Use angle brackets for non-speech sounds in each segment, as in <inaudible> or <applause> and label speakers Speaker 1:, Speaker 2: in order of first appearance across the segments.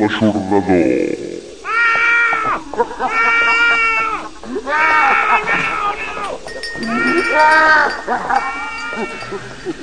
Speaker 1: Benvingut <laughs> a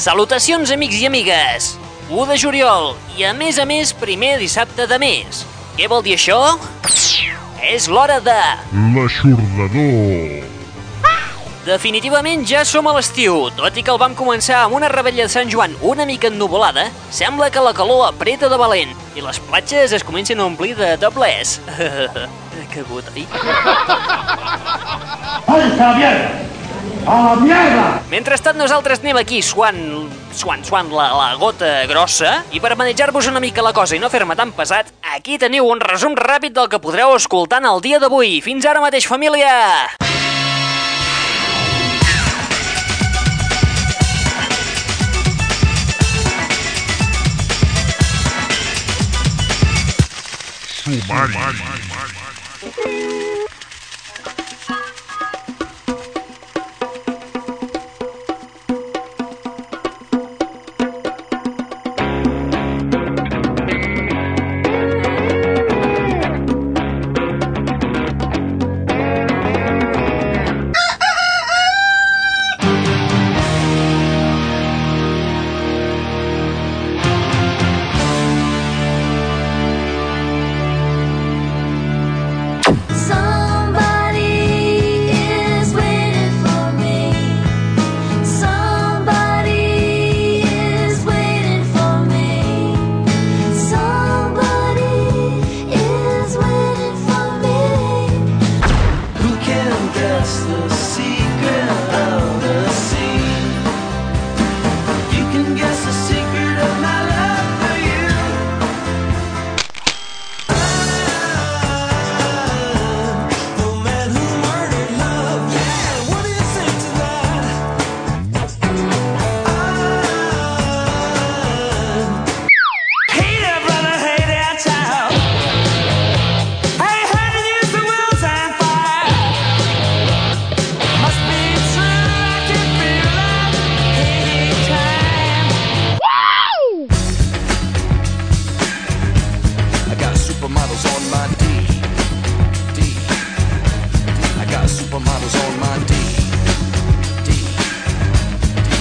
Speaker 2: Salutacions, amics i amigues! 1 de juliol i, a més a més, primer dissabte de mes. Què vol dir això? És l'hora de...
Speaker 1: L'aixordador.
Speaker 2: Definitivament ja som a l'estiu. Tot i que el vam començar amb una rebella de Sant Joan una mica ennuvolada, sembla que la calor apreta de valent i les platges es comencen a omplir de doblers. <laughs> que botí.
Speaker 3: ¡Váyanse a la mierda! ¡A la mierda!
Speaker 2: Mentrestant nosaltres anem aquí suant, suant, suant la, la gota grossa i per manejar-vos una mica la cosa i no fer-me tan pesat, aquí teniu un resum ràpid del que podreu escoltar en el dia d'avui. Fins ara mateix, família!
Speaker 1: Sumari.
Speaker 4: Somebody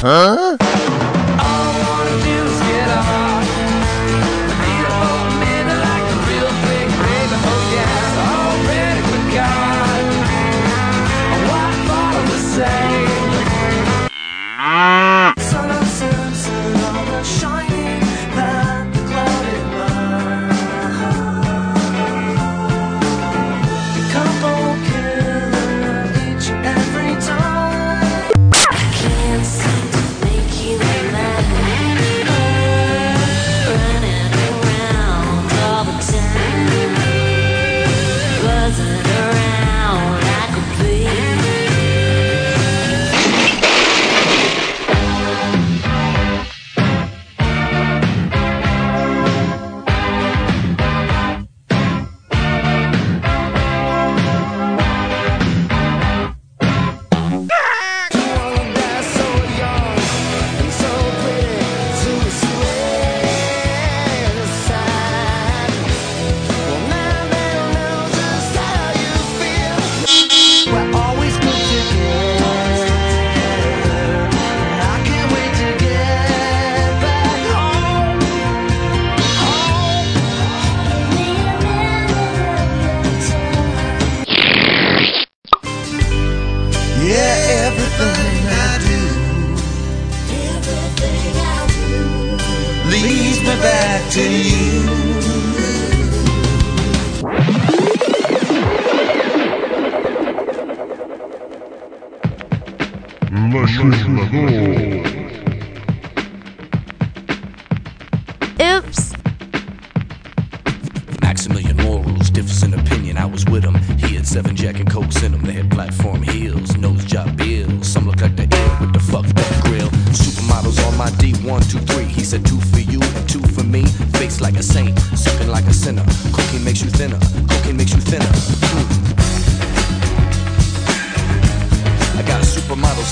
Speaker 5: Huh?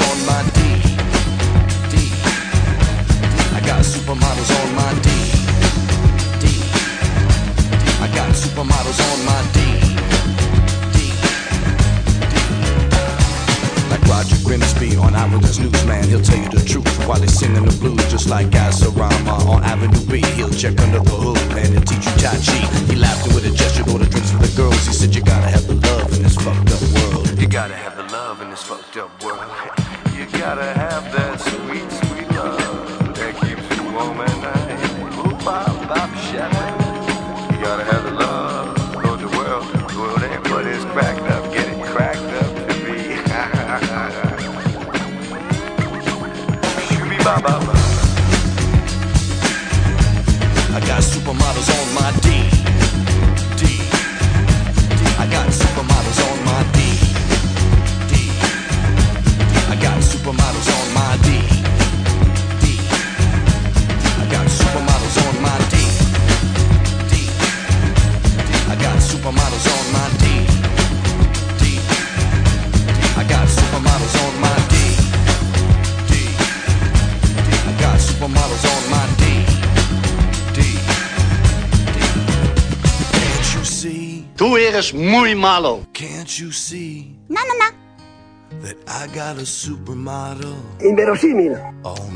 Speaker 5: on my D. D. I got supermodels on my D, D,
Speaker 6: D. I got supermodels on my D. D. Like Roger Grimsby on Ireland's Newsman, he'll tell you the truth while he's singing the blues, just like Gazarama uh, on Avenue B. He'll check under the
Speaker 7: muy malo.
Speaker 6: Can't you see?
Speaker 8: No, no, no.
Speaker 6: That I got a supermodel.
Speaker 9: Inverosímil.
Speaker 10: Oh.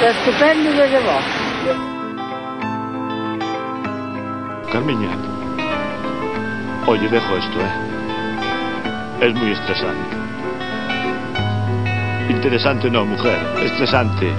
Speaker 10: Está estupendo desde vos.
Speaker 4: Carmiña, oye, dejo esto, ¿eh? Es muy estresante. Interesante no, mujer, estresante.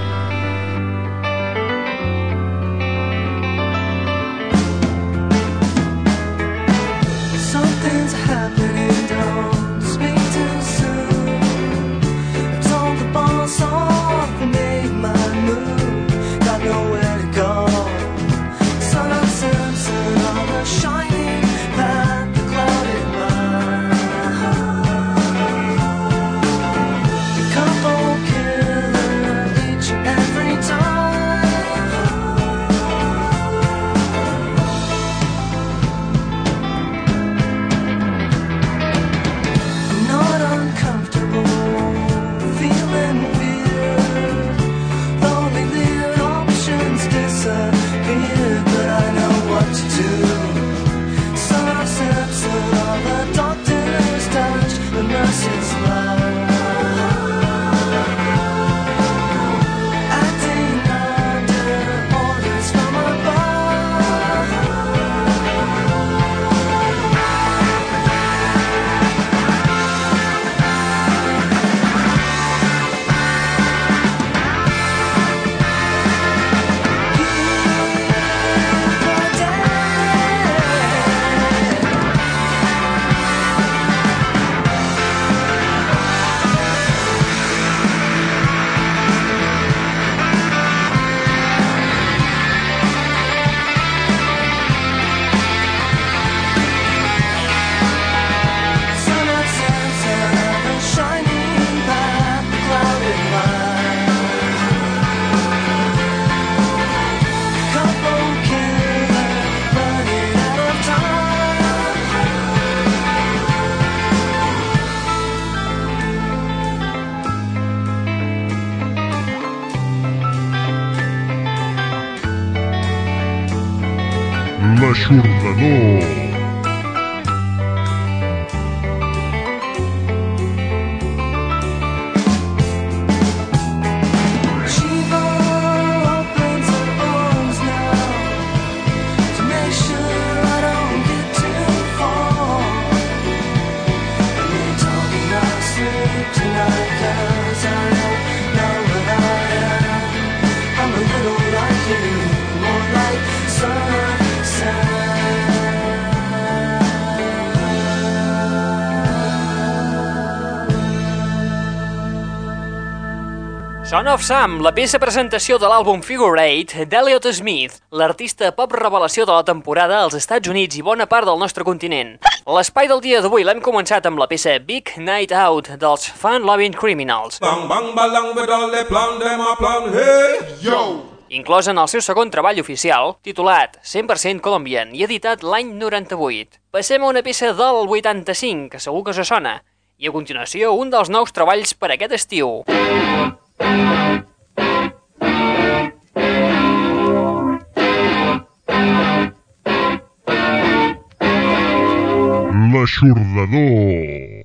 Speaker 2: Son of Sam, la peça presentació de l'àlbum Figure 8 d'Elliot Smith, l'artista pop revelació de la temporada als Estats Units i bona part del nostre continent. L'espai del dia d'avui l'hem començat amb la peça Big Night Out dels Fun Loving Criminals,
Speaker 11: Bang bang balang the plan, them a plan, hey yo.
Speaker 2: inclòs en el seu segon treball oficial, titulat 100% Colombian i editat l'any 98. Passem a una peça del 85, que segur que us sona, i a continuació un dels nous treballs per aquest estiu.
Speaker 1: L'aixordador.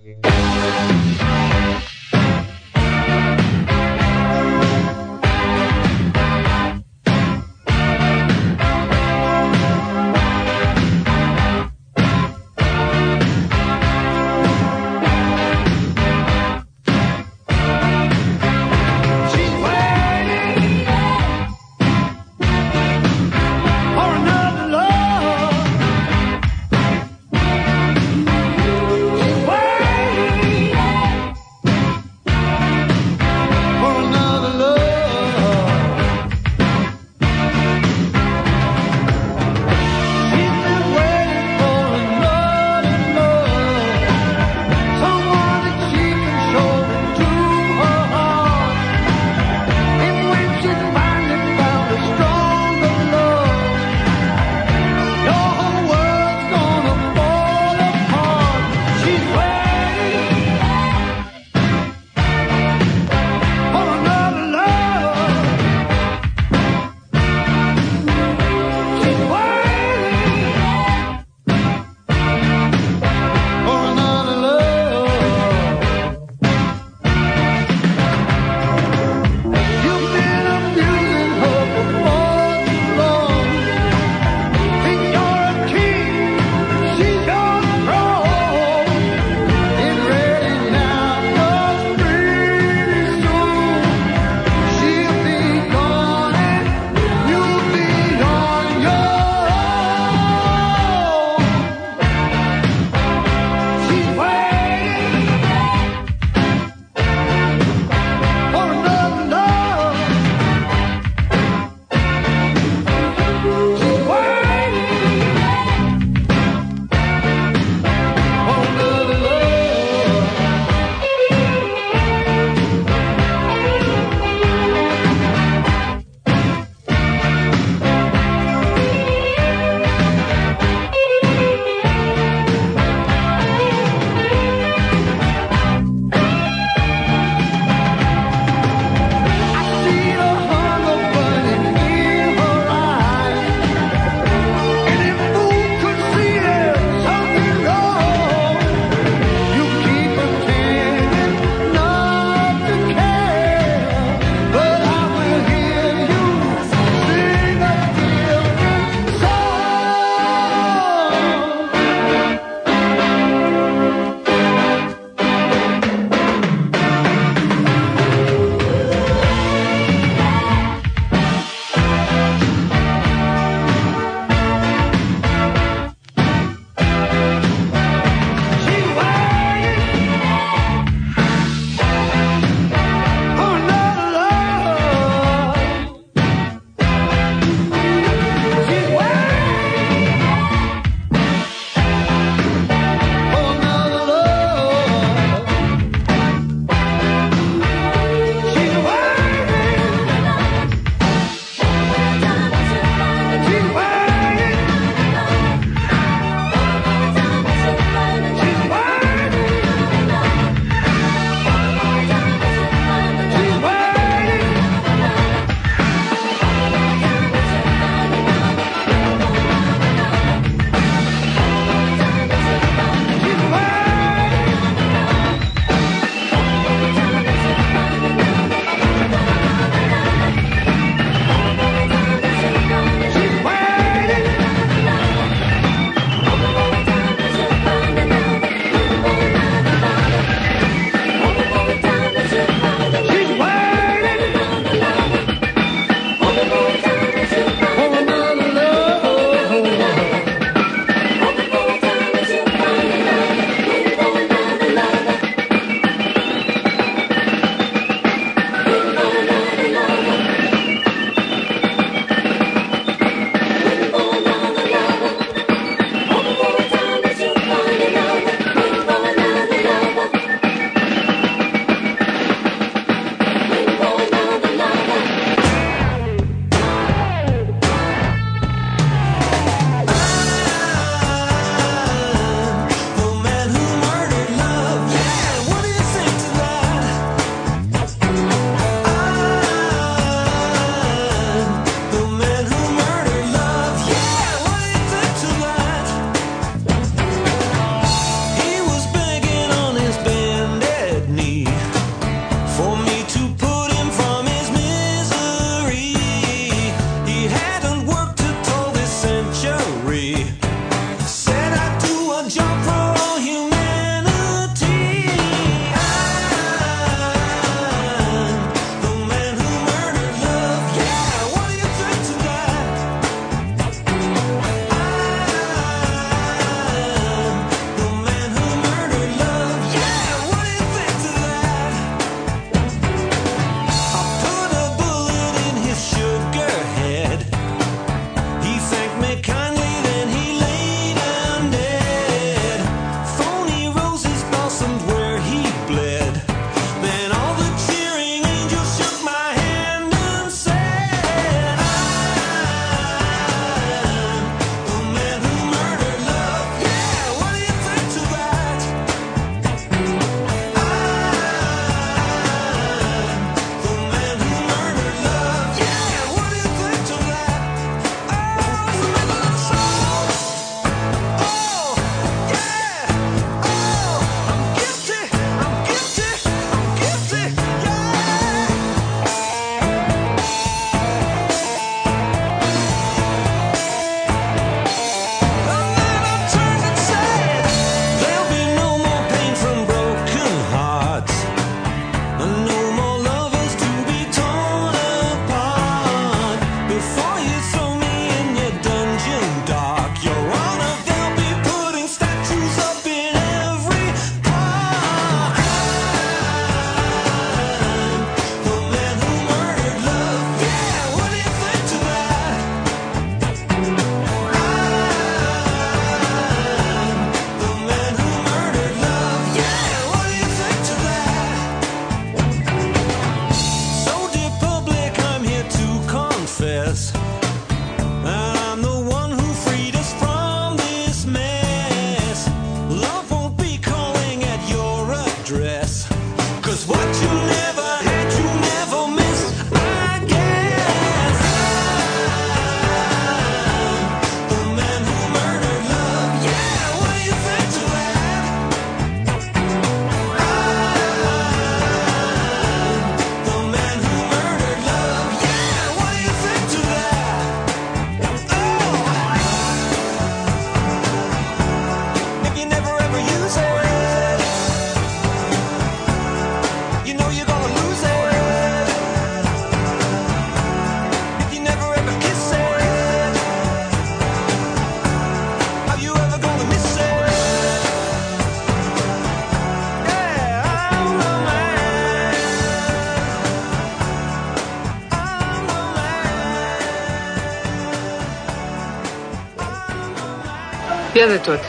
Speaker 12: Hi ha de tot.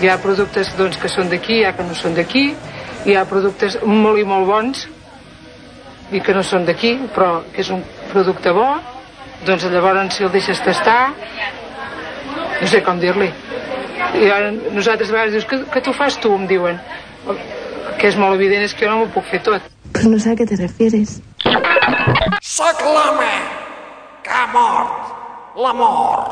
Speaker 12: Hi ha productes doncs, que són d'aquí, hi ha que no són d'aquí, hi ha productes molt i molt bons i que no són d'aquí, però que és un producte bo, doncs llavors si el deixes tastar, no sé com dir-li. I ara, nosaltres a vegades dius, que, que t'ho fas tu, em diuen. El que és molt evident és que jo no m'ho puc fer tot.
Speaker 13: Pero no sé a qué te refieres.
Speaker 3: Soc l'home que ha mort l'amor.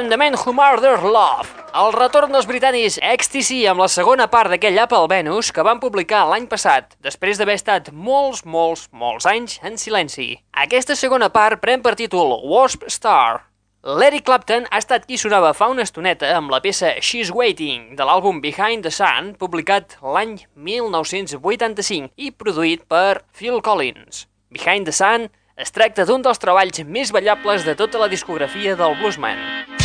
Speaker 2: Am the man who murdered love. El retorn dels britànics Ecstasy amb la segona part d'aquell Apple Venus que van publicar l'any passat, després d'haver estat molts, molts, molts anys en silenci. Aquesta segona part pren per títol Wasp Star. L'Eric Clapton ha estat qui sonava fa una estoneta amb la peça She's Waiting de l'àlbum Behind the Sun, publicat l'any 1985 i produït per Phil Collins. Behind the Sun es tracta d'un dels treballs més ballables de tota la discografia del bluesman.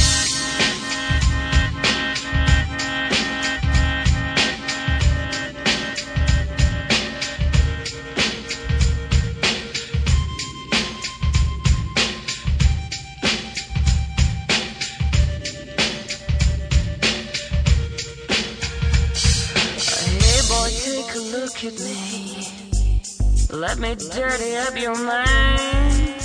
Speaker 14: At me. Let me dirty up your mind.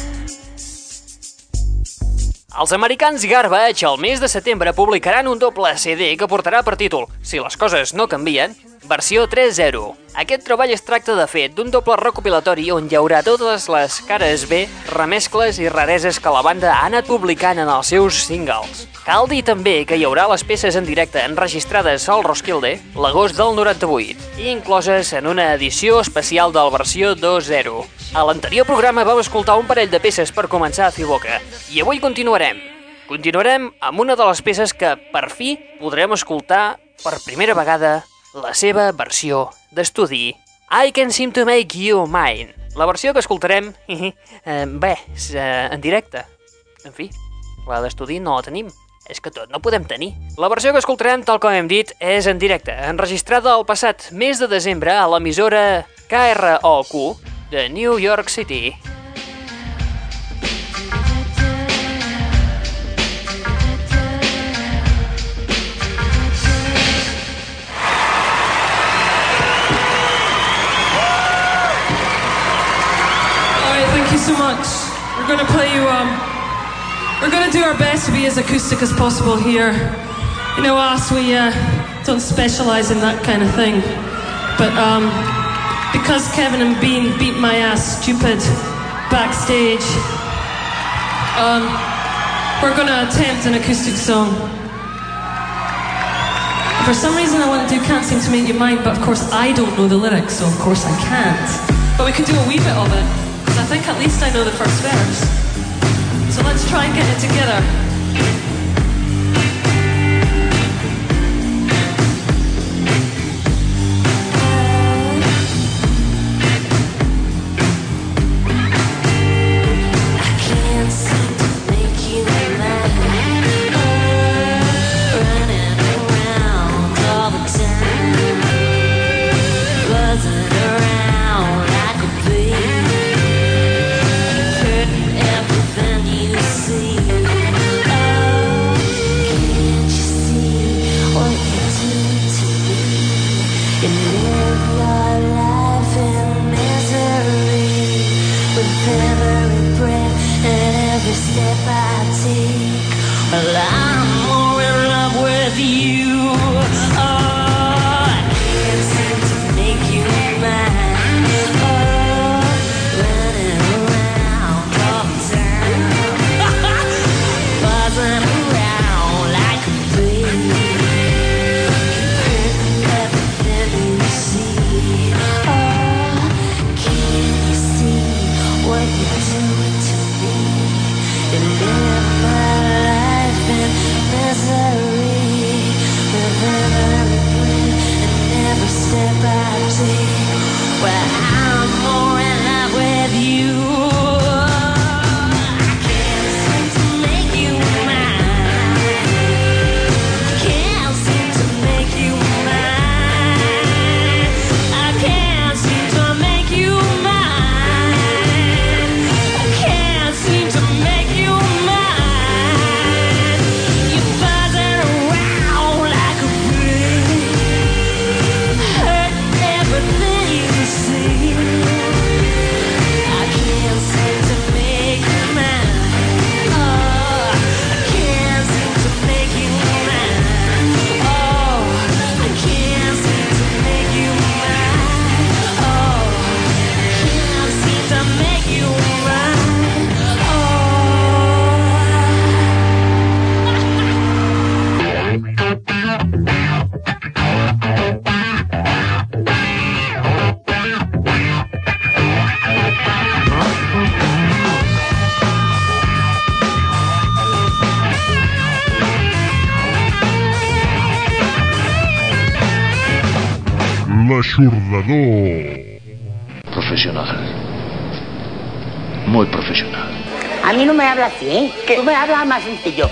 Speaker 2: Els americans Garbage el mes de setembre publicaran un doble CD que portarà per títol Si les coses no canvien, versió 3.0. Aquest treball es tracta de fet d'un doble recopilatori on hi haurà totes les cares B, remescles i rareses que la banda ha anat publicant en els seus singles. Cal dir també que hi haurà les peces en directe enregistrades al Roskilde l'agost del 98 i incloses en una edició especial del versió 2.0. A l'anterior programa vam escoltar un parell de peces per començar a fer boca i avui continuarem. Continuarem amb una de les peces que, per fi, podrem escoltar per primera vegada la seva versió d'estudi. I Can Seem to Make You Mine. La versió que escoltarem, <laughs> eh, bé, eh, en directe. En fi, la d'estudi no la tenim. És que tot no podem tenir. La versió que escoltarem, tal com hem dit, és en directe, enregistrada el passat mes de desembre a l'emissora KROQ de New York City.
Speaker 4: Play you. Um, we're going to do our best to be as acoustic as possible here. You know, us we uh, don't specialize in that kind of thing, but um, because Kevin and Bean beat my ass stupid backstage, um, we're going to attempt an acoustic song. For some reason, I want to do "Can't Seem to Make You Mine," but of course, I don't know the lyrics, so of course I can't. But we can do a wee bit of it, because I think at least I know the first verse. So let's try and get it together.
Speaker 15: Profesional. Muy profesional.
Speaker 16: A mí no me habla así, ¿eh? Tú me hablas más sencillo.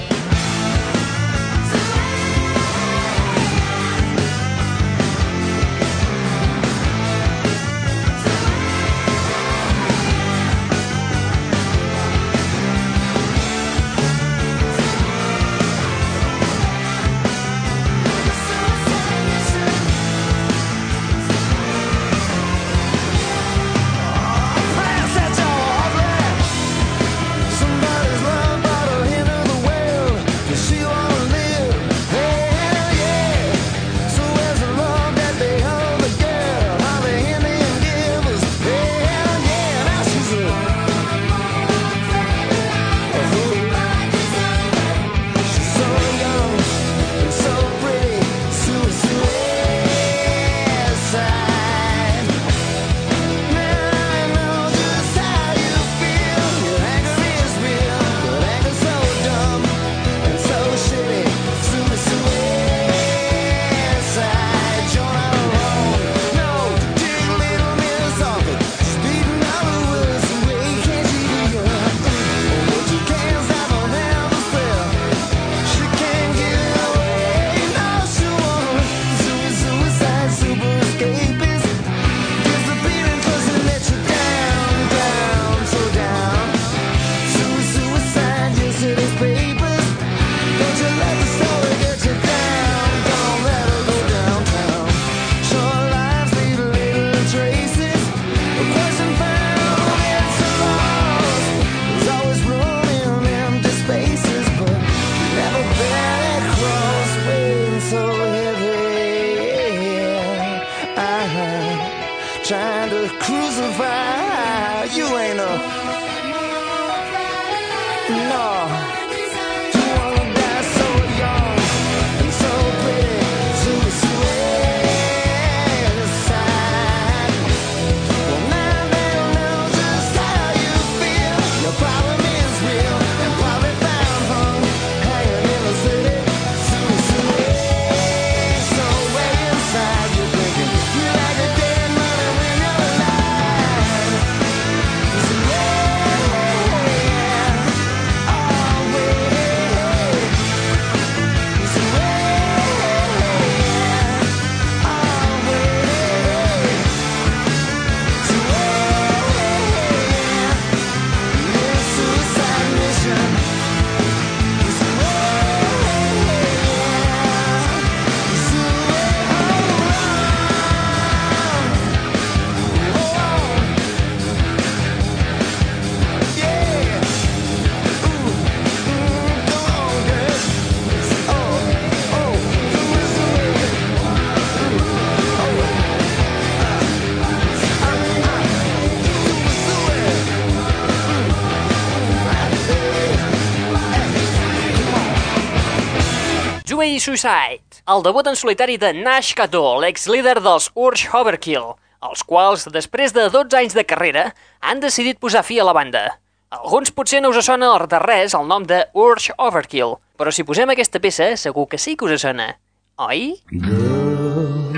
Speaker 17: Boy Suicide,
Speaker 2: el debut en solitari de Nash Kato, l'ex-líder dels Urge Overkill, els quals, després de 12 anys de carrera, han decidit posar fi a la banda. Alguns potser no us sona de res el nom de Urge Overkill, però si posem aquesta peça segur que sí que us sona, oi?
Speaker 17: Girl,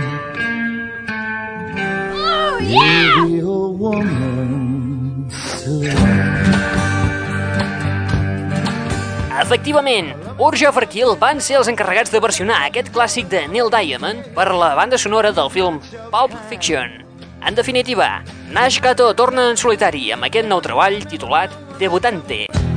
Speaker 17: oh, yeah! A woman to...
Speaker 2: Efectivament, Urge Overkill van ser els encarregats de versionar aquest clàssic de Neil Diamond per la banda sonora del film Pulp Fiction. En definitiva, Nash Kato torna en solitari amb aquest nou treball titulat Debutante.
Speaker 4: Debutante.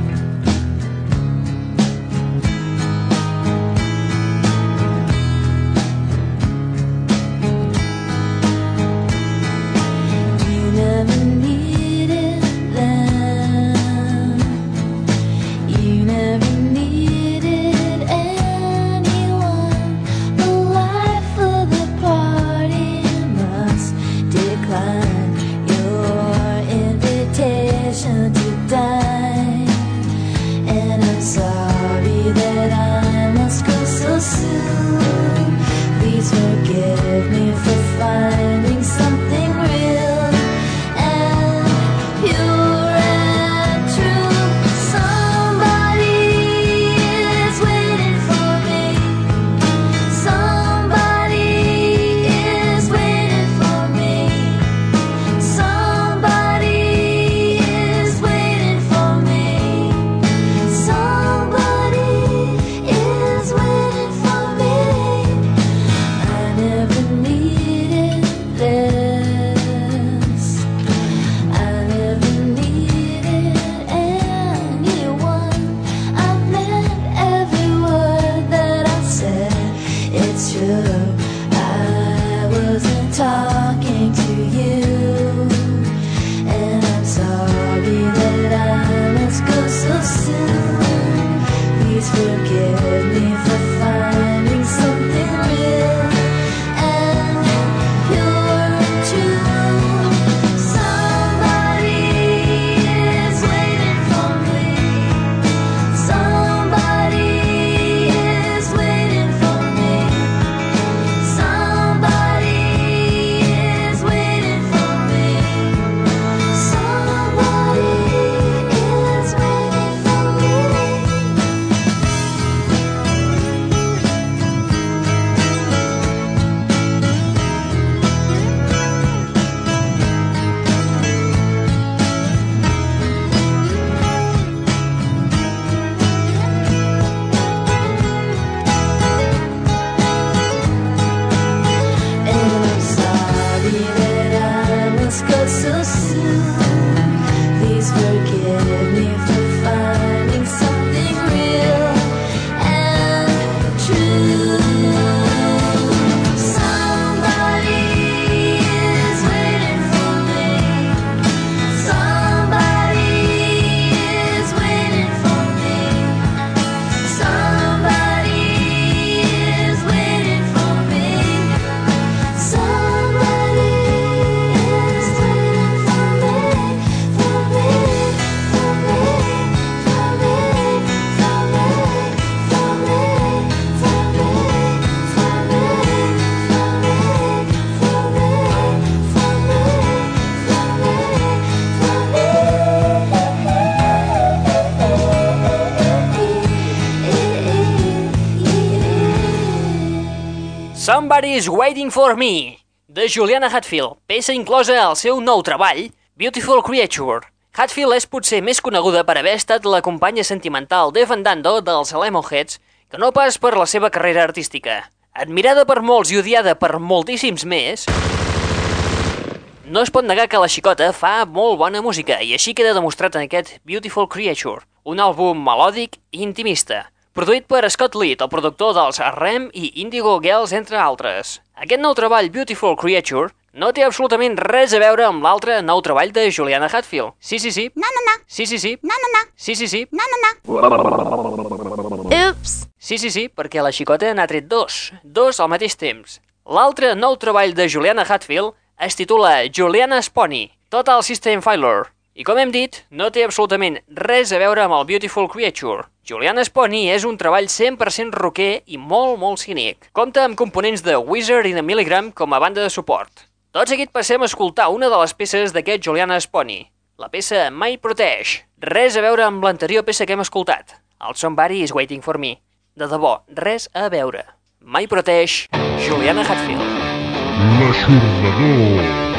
Speaker 2: Somebody's Waiting for Me, de Juliana Hatfield, peça inclosa al seu nou treball, Beautiful Creature. Hatfield és potser més coneguda per haver estat la companya sentimental de Fandando dels Lemonheads que no pas per la seva carrera artística. Admirada per molts i odiada per moltíssims més, no es pot negar que la xicota fa molt bona música i així queda demostrat en aquest Beautiful Creature, un àlbum melòdic i intimista, produït per Scott Litt, el productor dels Rem i Indigo Girls, entre altres. Aquest nou treball, Beautiful Creature, no té absolutament res a veure amb l'altre nou treball de Juliana Hatfield. Sí, sí, sí.
Speaker 8: No, no, no.
Speaker 2: Sí, sí, sí.
Speaker 8: No, no, no.
Speaker 2: Sí, sí, sí.
Speaker 8: No, no, no. Ups.
Speaker 2: Sí, sí, sí, perquè la xicota n'ha tret dos. Dos al mateix temps. L'altre nou treball de Juliana Hatfield es titula Juliana Spony, Total System Failure. I com hem dit, no té absolutament res a veure amb el Beautiful Creature. Juliana Spony és un treball 100% rocker i molt, molt cínic. Compta amb components de Wizard i de Milligram com a banda de suport. Tot seguit passem a escoltar una de les peces d'aquest Juliana Spony, la peça My Protege. Res a veure amb l'anterior peça que hem escoltat, el Somebody is Waiting for Me. De debò, res a veure. My Protege, Juliana Hatfield.
Speaker 4: L'aixordador.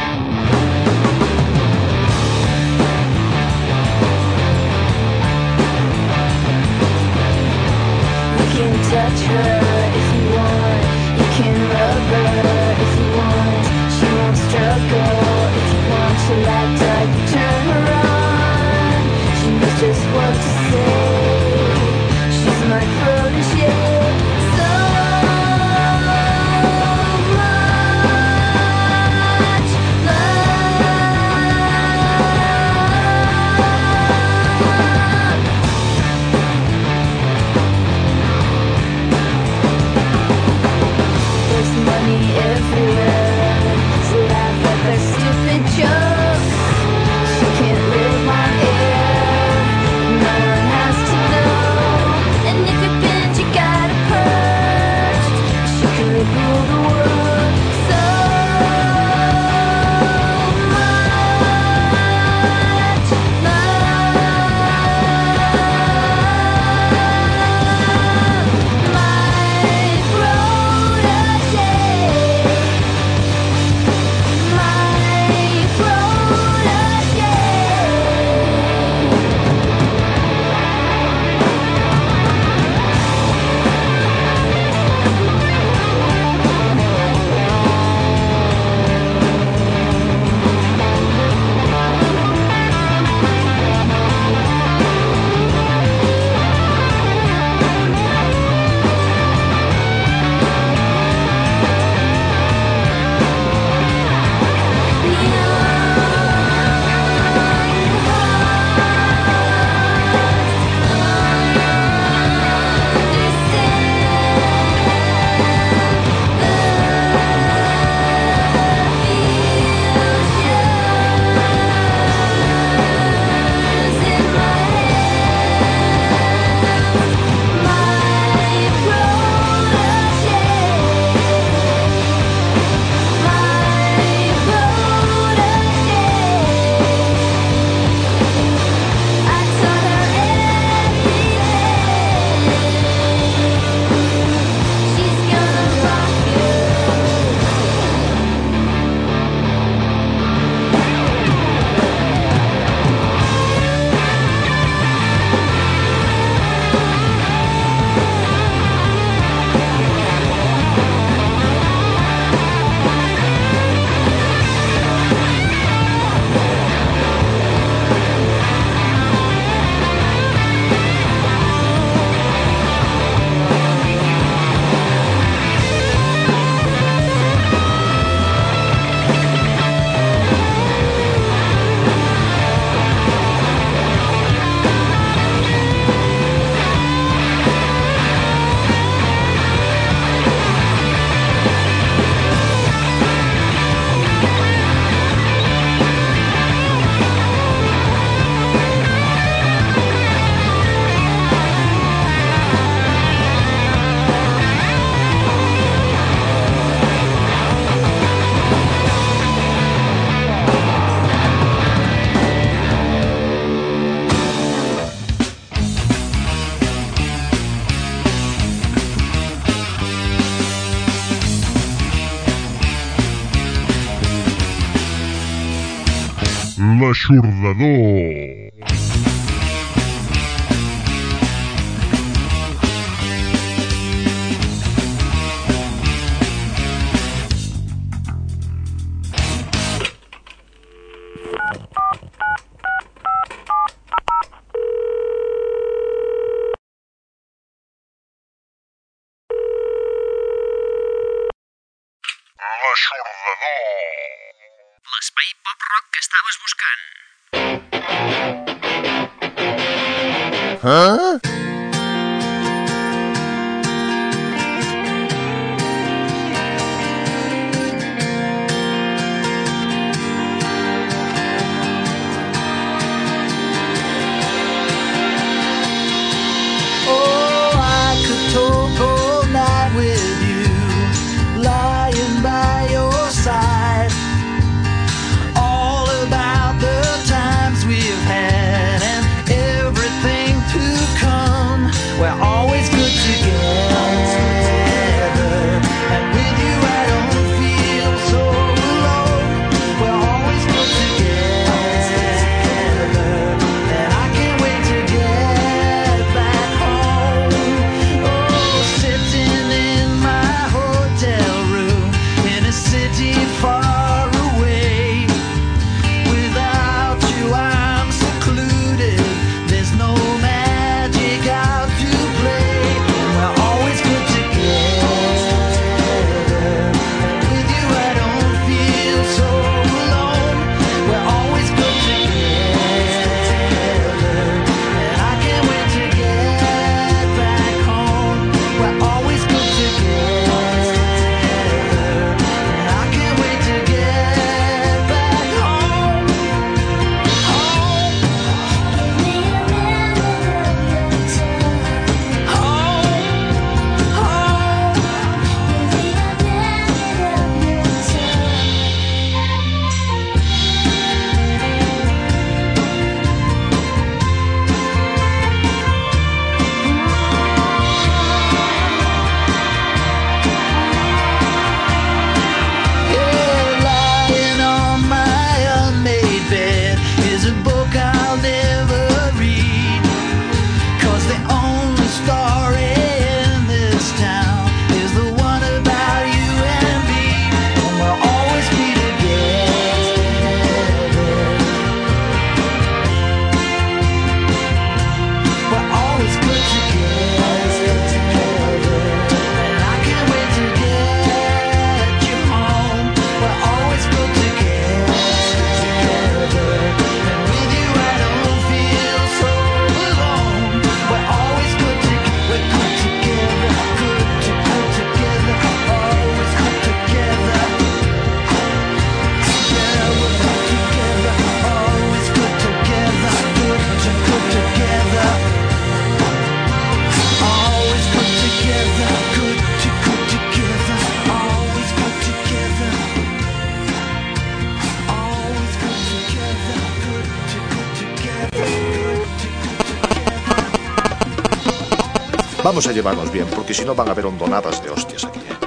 Speaker 18: vamos a llevarnos bien, porque si no van a haber hondonadas de hostias aquí, ¿eh?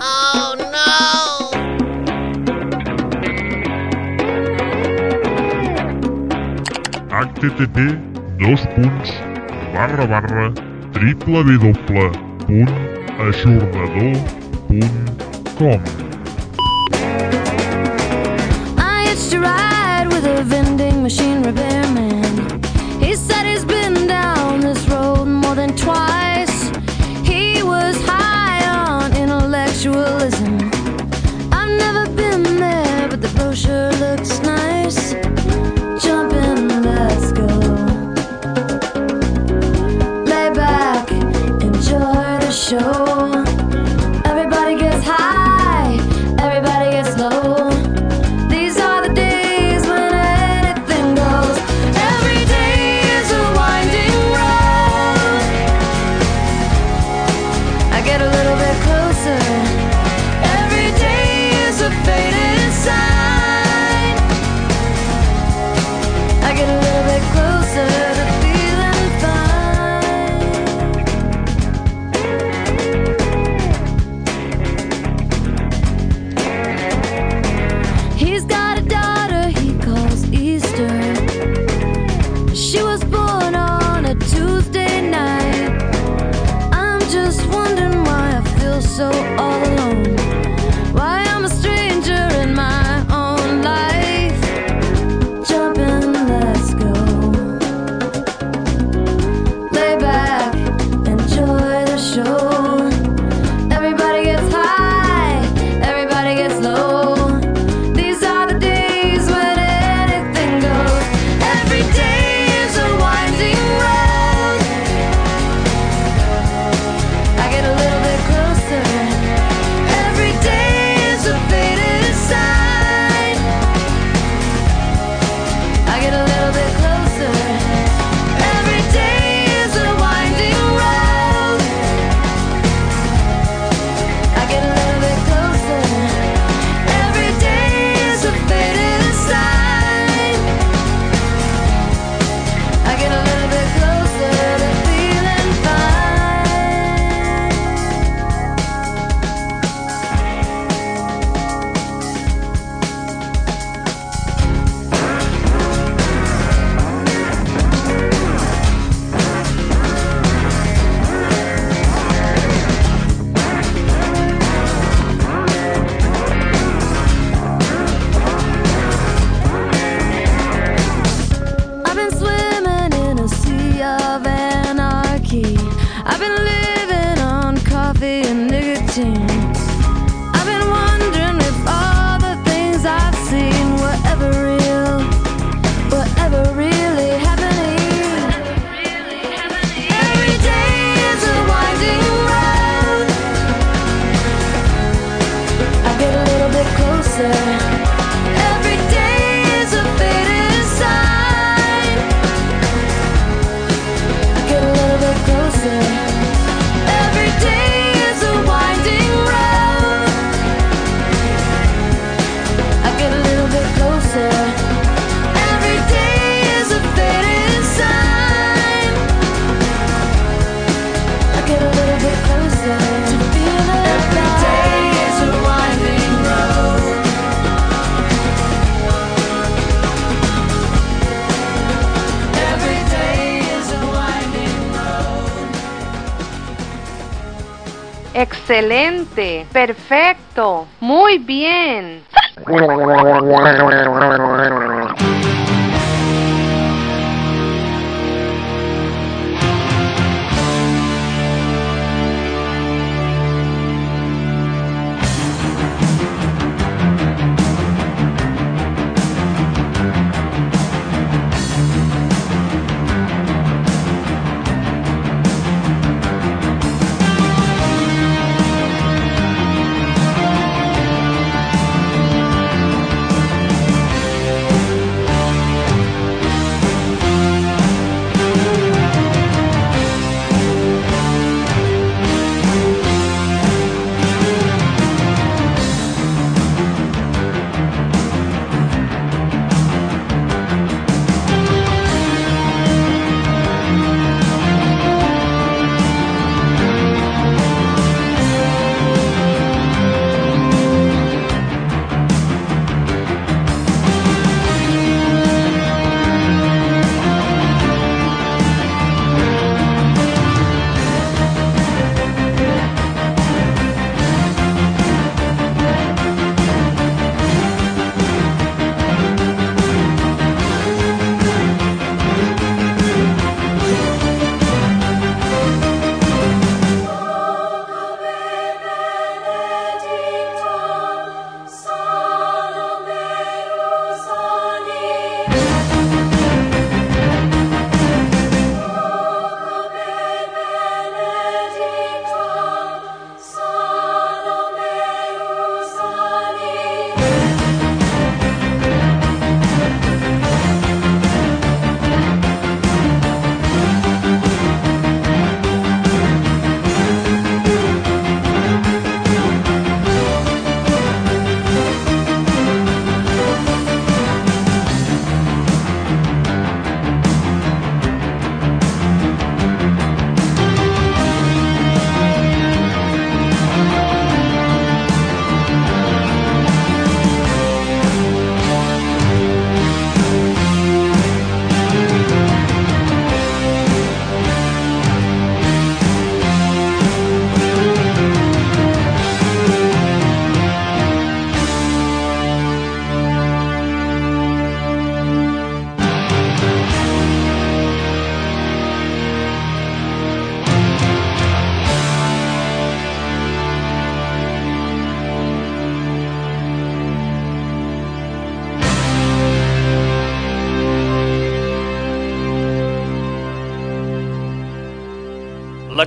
Speaker 1: Oh, no.
Speaker 4: http dos punts barra barra www.ajornador.com
Speaker 19: Excelente, perfecto, muy bien. <laughs>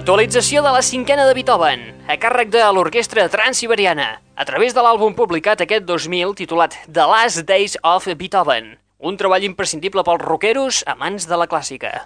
Speaker 2: Actualització de la cinquena de Beethoven, a càrrec de l'Orquestra Transsiberiana, a través de l'àlbum publicat aquest 2000 titulat The Last Days of Beethoven, un treball imprescindible pels rockeros amants de la clàssica.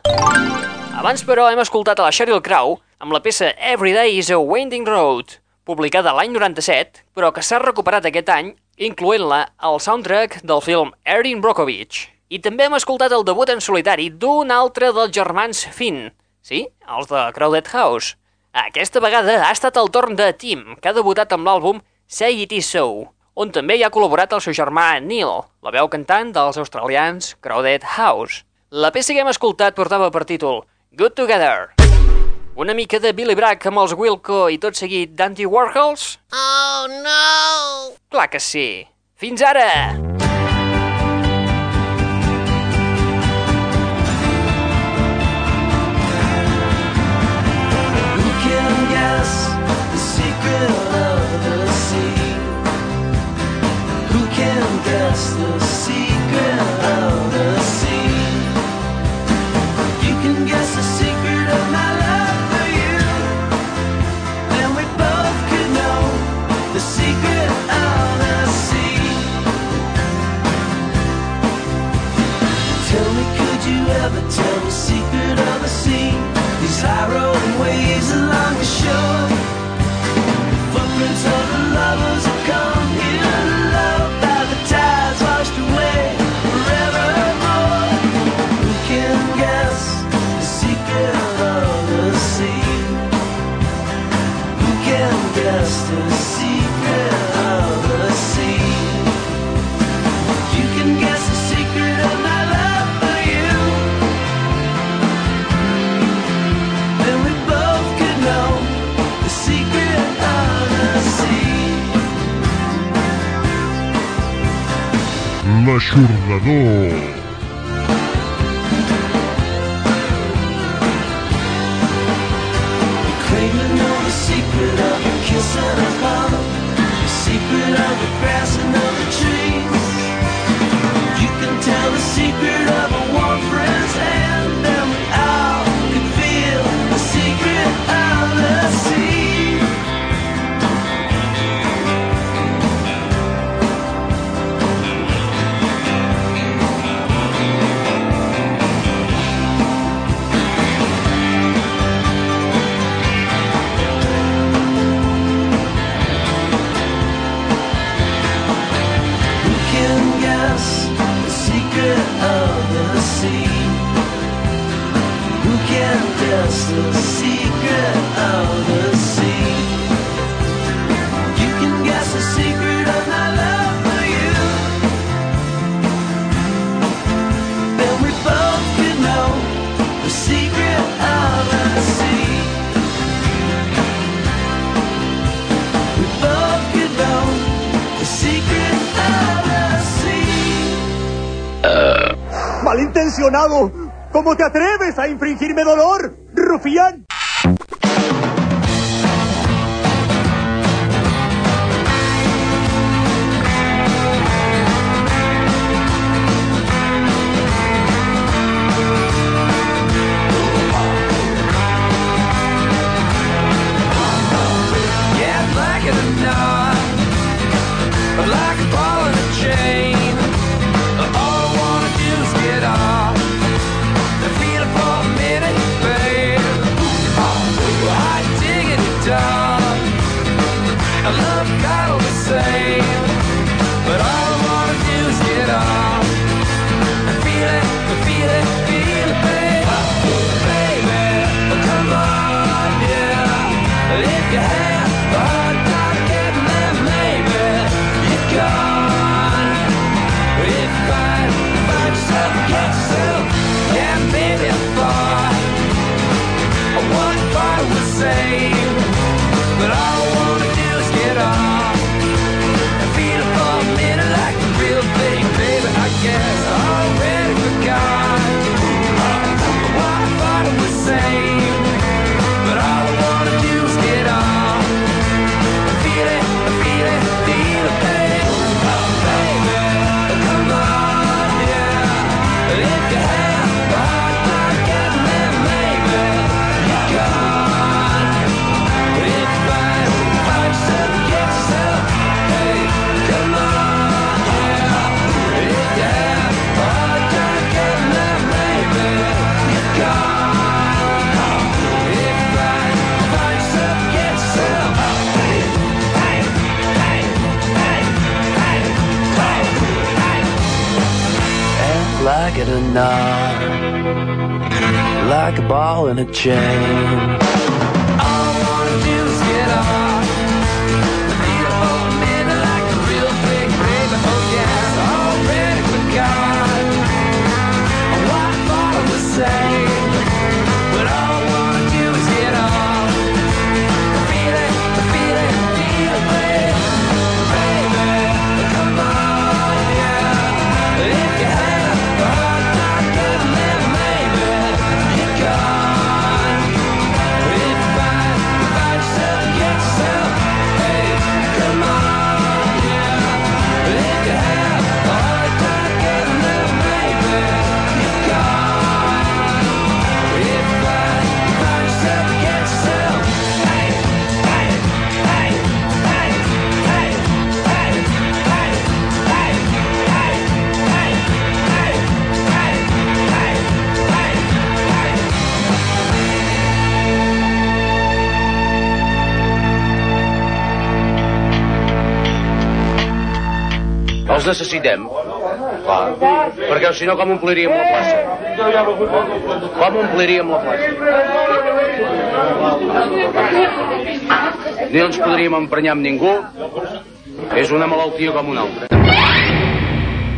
Speaker 2: Abans, però, hem escoltat a la Sheryl Crow amb la peça Every Day is a Winding Road, publicada l'any 97, però que s'ha recuperat aquest any, incloent-la al soundtrack del film Erin Brockovich. I també hem escoltat el debut en solitari d'un altre dels germans Finn, Sí, els de Crowded House. Aquesta vegada ha estat el torn de Tim, que ha debutat amb l'àlbum Say It Is So, on també hi ha col·laborat el seu germà Neil, la veu cantant dels australians Crowded House. La peça que hem escoltat portava per títol Good Together. Una mica de Billy Bragg amb els Wilco i tot seguit d'Anti Warhols?
Speaker 20: Oh, no!
Speaker 2: Clar que sí. Fins ara!
Speaker 4: Fins ara! away.
Speaker 3: do firme dolor.
Speaker 4: A
Speaker 3: knot, like a ball in a chain.
Speaker 21: Necessitem. Clar. Perquè si no, com ompliríem la plaça? Com ompliríem la plaça? Ni ens podríem emprenyar amb ningú. És una malaltia com una altra.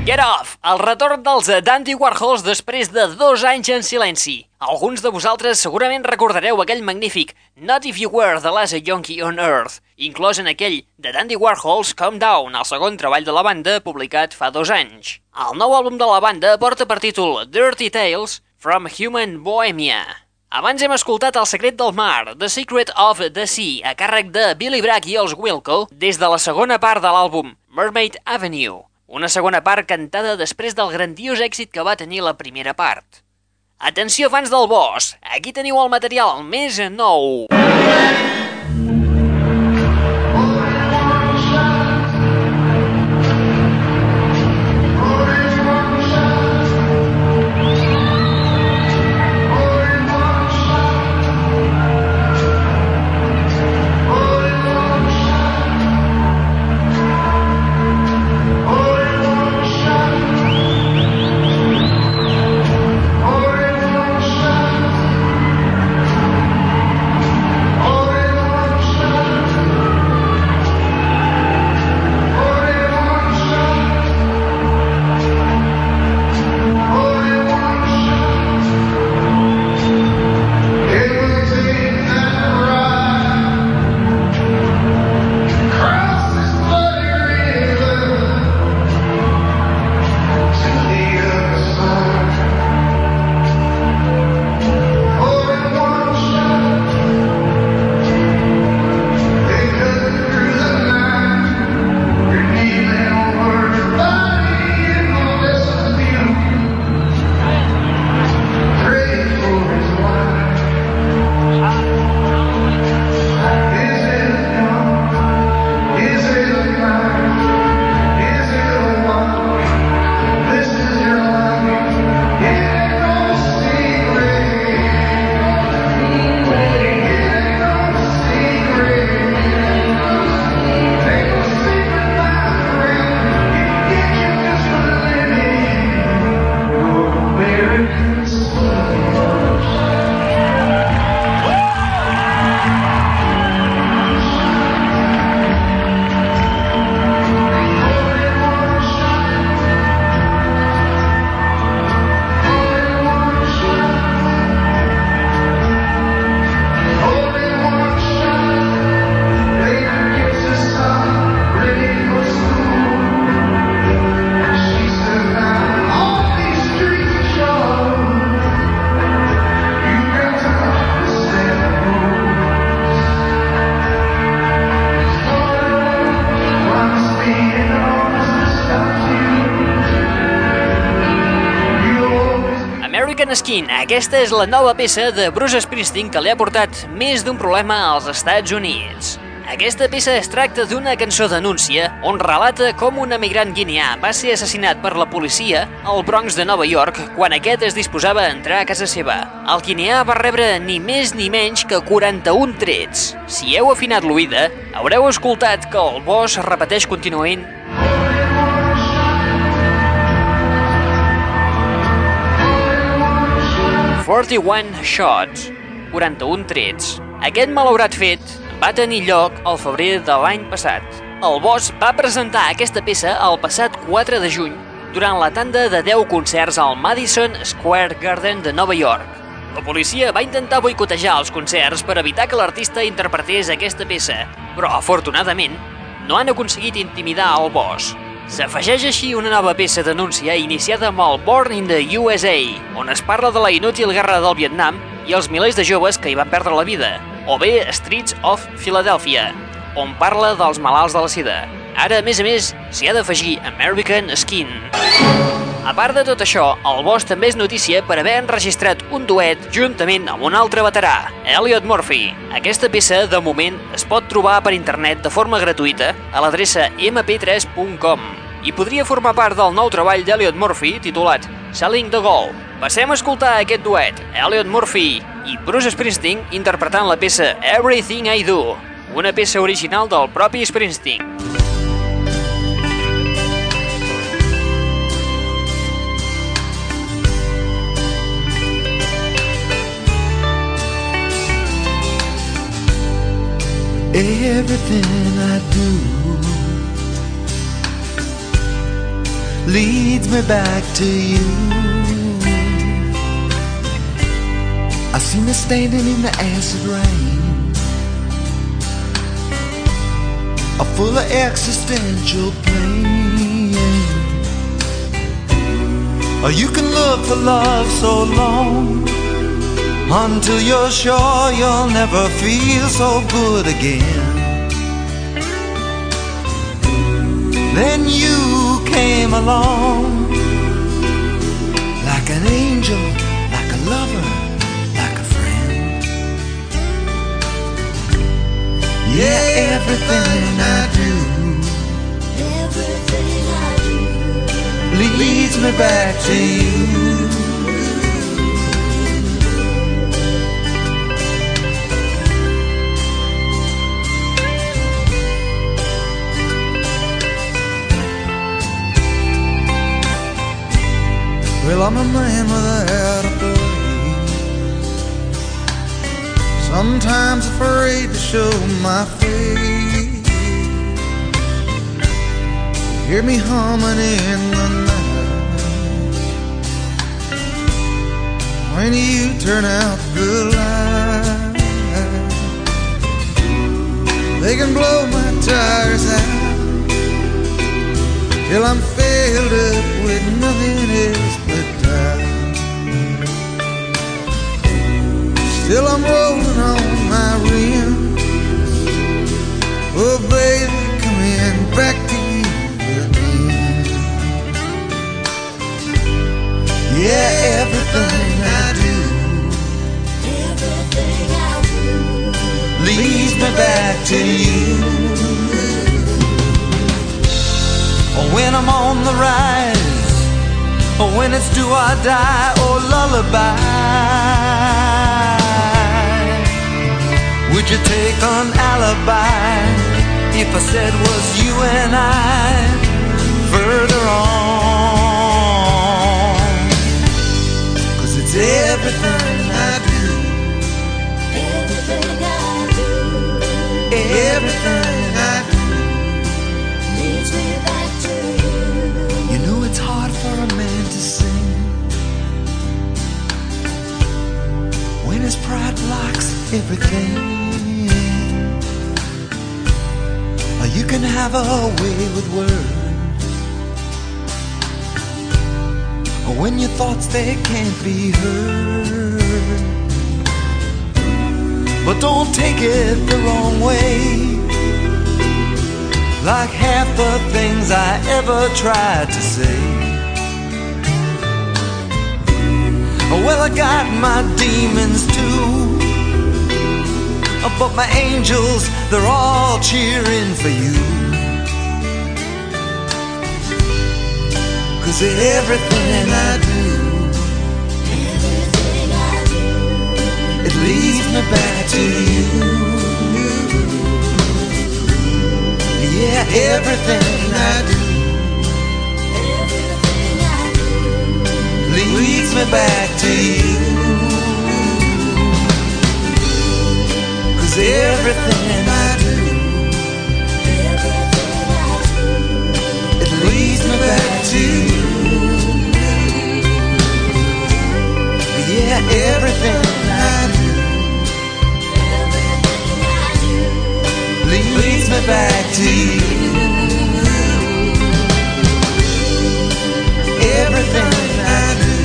Speaker 2: Get Off, el retorn dels Dandy Warhols després de dos anys en silenci. Alguns de vosaltres segurament recordareu aquell magnífic Not If You Were the Last Yonky on Earth, inclòs en aquell de Dandy Warhols Calm Down, el segon treball de la banda publicat fa dos anys. El nou àlbum de la banda porta per títol Dirty Tales from Human Bohemia. Abans hem escoltat El secret del mar, The Secret of the Sea, a càrrec de Billy Bragg i els Wilco, des de la segona part de l'àlbum Mermaid Avenue, una segona part cantada després del grandiós èxit que va tenir la primera part. Atenció, fans del Boss! Aquí teniu el material més nou. Aquesta és la nova peça de Bruce Springsteen que li ha portat més d'un problema als Estats Units. Aquesta peça es tracta d'una cançó d'anúncia on relata com un emigrant guineà va ser assassinat per la policia al Bronx de Nova York quan aquest es disposava a entrar a casa seva. El guineà va rebre ni més ni menys que 41 trets. Si heu afinat l'oïda, haureu escoltat que el boss repeteix contínuament 41 Shots, 41 trets. Aquest malaurat fet va tenir lloc al febrer de l'any passat. El Boss va presentar aquesta peça el passat 4 de juny durant la tanda de 10 concerts al Madison Square Garden de Nova York. La policia va intentar boicotejar els concerts per evitar que l'artista interpretés aquesta peça, però afortunadament no han aconseguit intimidar el Boss. S'afegeix així una nova peça denúncia iniciada amb el Born in the USA, on es parla de la inútil guerra del Vietnam i els milers de joves que hi van perdre la vida, o bé Streets of Philadelphia, on parla dels malalts de la sida. Ara, a més a més, s'hi ha d'afegir American Skin. A part de tot això, el Boss també és notícia per haver enregistrat un duet juntament amb un altre veterà, Elliot Murphy. Aquesta peça, de moment, es pot trobar per internet de forma gratuïta a l'adreça mp3.com i podria formar part del nou treball d'Elliot Murphy titulat Selling the Goal. Passem a escoltar aquest duet, Elliot Murphy i Bruce Springsteen interpretant la peça Everything I Do, una peça original del propi Springsteen.
Speaker 16: Everything I do leads me back to you. I see me standing in the acid rain, a full of existential pain. Or you can look for love so long until you're sure you'll never feel so good again. Then you came along like an angel, like a lover, like a friend. Yeah, everything I do, everything I do leads me back to you. Well, I'm a man without a place. Sometimes afraid to show my face. Hear me humming in the night. When you turn out the light, they can blow my tires out till I'm filled up with nothing else Still I'm rolling on my rims. Oh, baby, coming back to you again. Yeah, everything I do, everything I do leads me back to you. When I'm on the rise, or when it's do or die, or lullaby. Would you take an alibi if I said was you and I further on? Cause it's everything I do, everything I do, everything I do leads me back to you. You know it's hard for a man to sing when his pride blocks everything. You can have a way with words. When your thoughts they can't be heard. But don't take it the wrong way like half the things I ever tried to say. Well, I got my demons too, but my angels, they're all cheering for you. Cause everything I do, everything I do, it leads me back to you. Yeah, everything I do, everything I do leads me back to you. Everything I do. It leads me back to you. Yeah, everything I do leads me back to you. Everything I do,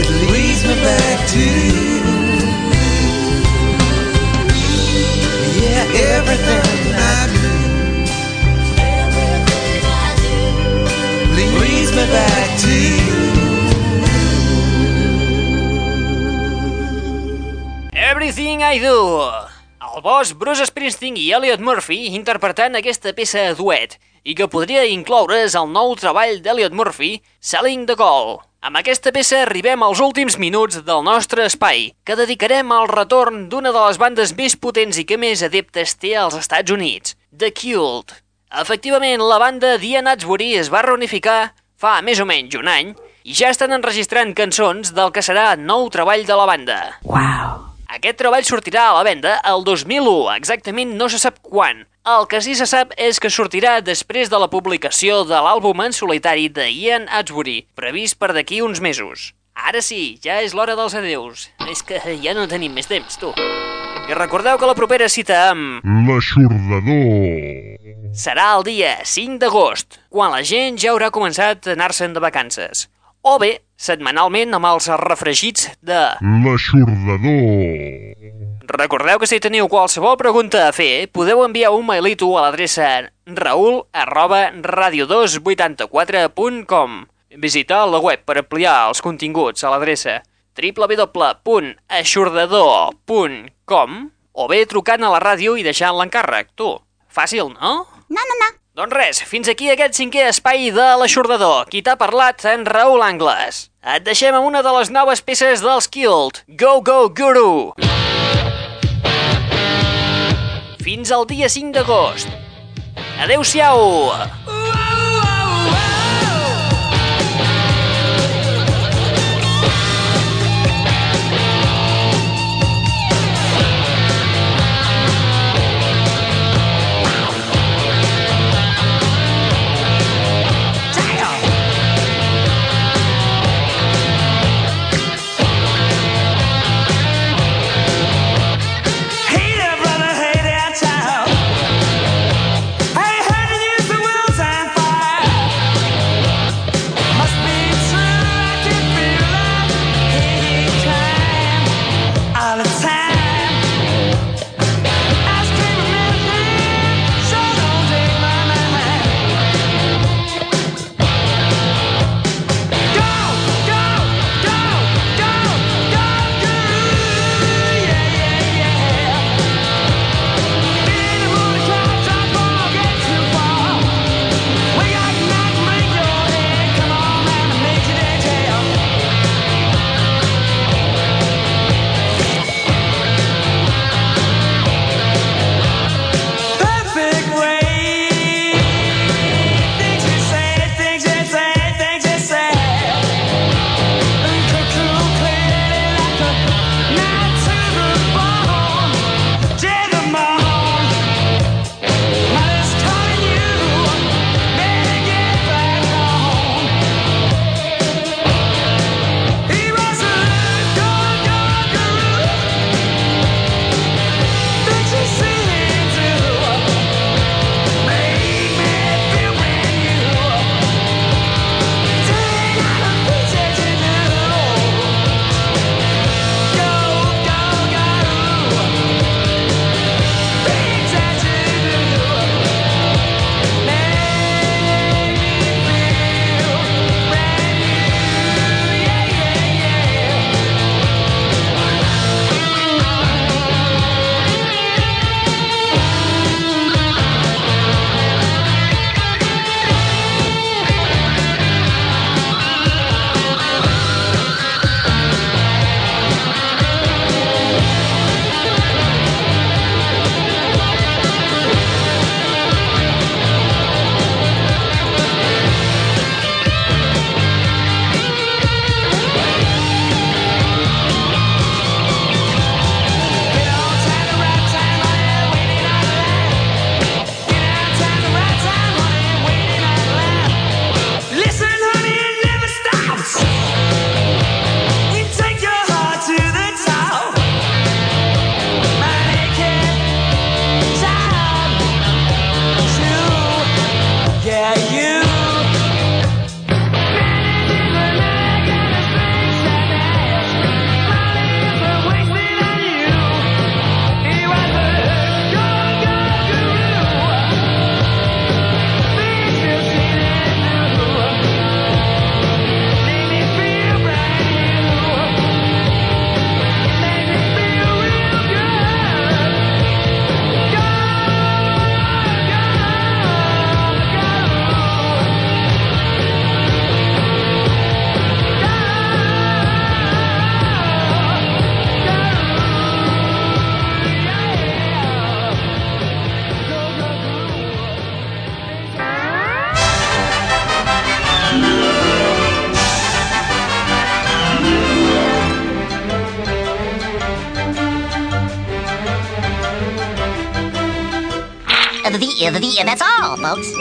Speaker 16: it leads me back to you. Everything I do me back to.
Speaker 2: Everything I Do. El boss Bruce Springsteen i Elliot Murphy interpretant aquesta peça duet i que podria incloure's al nou treball d'Elliot Murphy, Selling the Call. Amb aquesta peça arribem als últims minuts del nostre espai, que dedicarem al retorn d'una de les bandes més potents i que més adeptes té als Estats Units, The Cult. Efectivament, la banda Dian Atsbury es va reunificar fa més o menys un any i ja estan enregistrant cançons del que serà nou treball de la banda.
Speaker 19: Wow.
Speaker 2: Aquest treball sortirà a la venda el 2001, exactament no se sap quan. El que sí se sap és que sortirà després de la publicació de l'àlbum en solitari de Ian Atsbury, previst per d'aquí uns mesos. Ara sí, ja és l'hora dels adeus. És que ja no tenim més temps, tu. I recordeu que la propera cita amb...
Speaker 1: L'aixordador.
Speaker 2: serà el dia 5 d'agost, quan la gent ja haurà començat a anar-se'n de vacances. O bé, setmanalment amb els refregits de...
Speaker 1: L'aixordador.
Speaker 2: Recordeu que si teniu qualsevol pregunta a fer, podeu enviar un mailito a l'adreça raül arroba radio284.com Visita la web per ampliar els continguts a l'adreça www.aixordador.com o bé trucant a la ràdio i deixant l'encàrrec, tu. Fàcil, no?
Speaker 22: No, no, no.
Speaker 2: Doncs res, fins aquí aquest cinquè espai de l'aixordador. Qui t'ha parlat, en Raül Angles. Et deixem amb una de les noves peces dels Killed, Go Go Guru. Fins al dia 5 d'agost. Adeu-siau!
Speaker 1: And that's all, folks.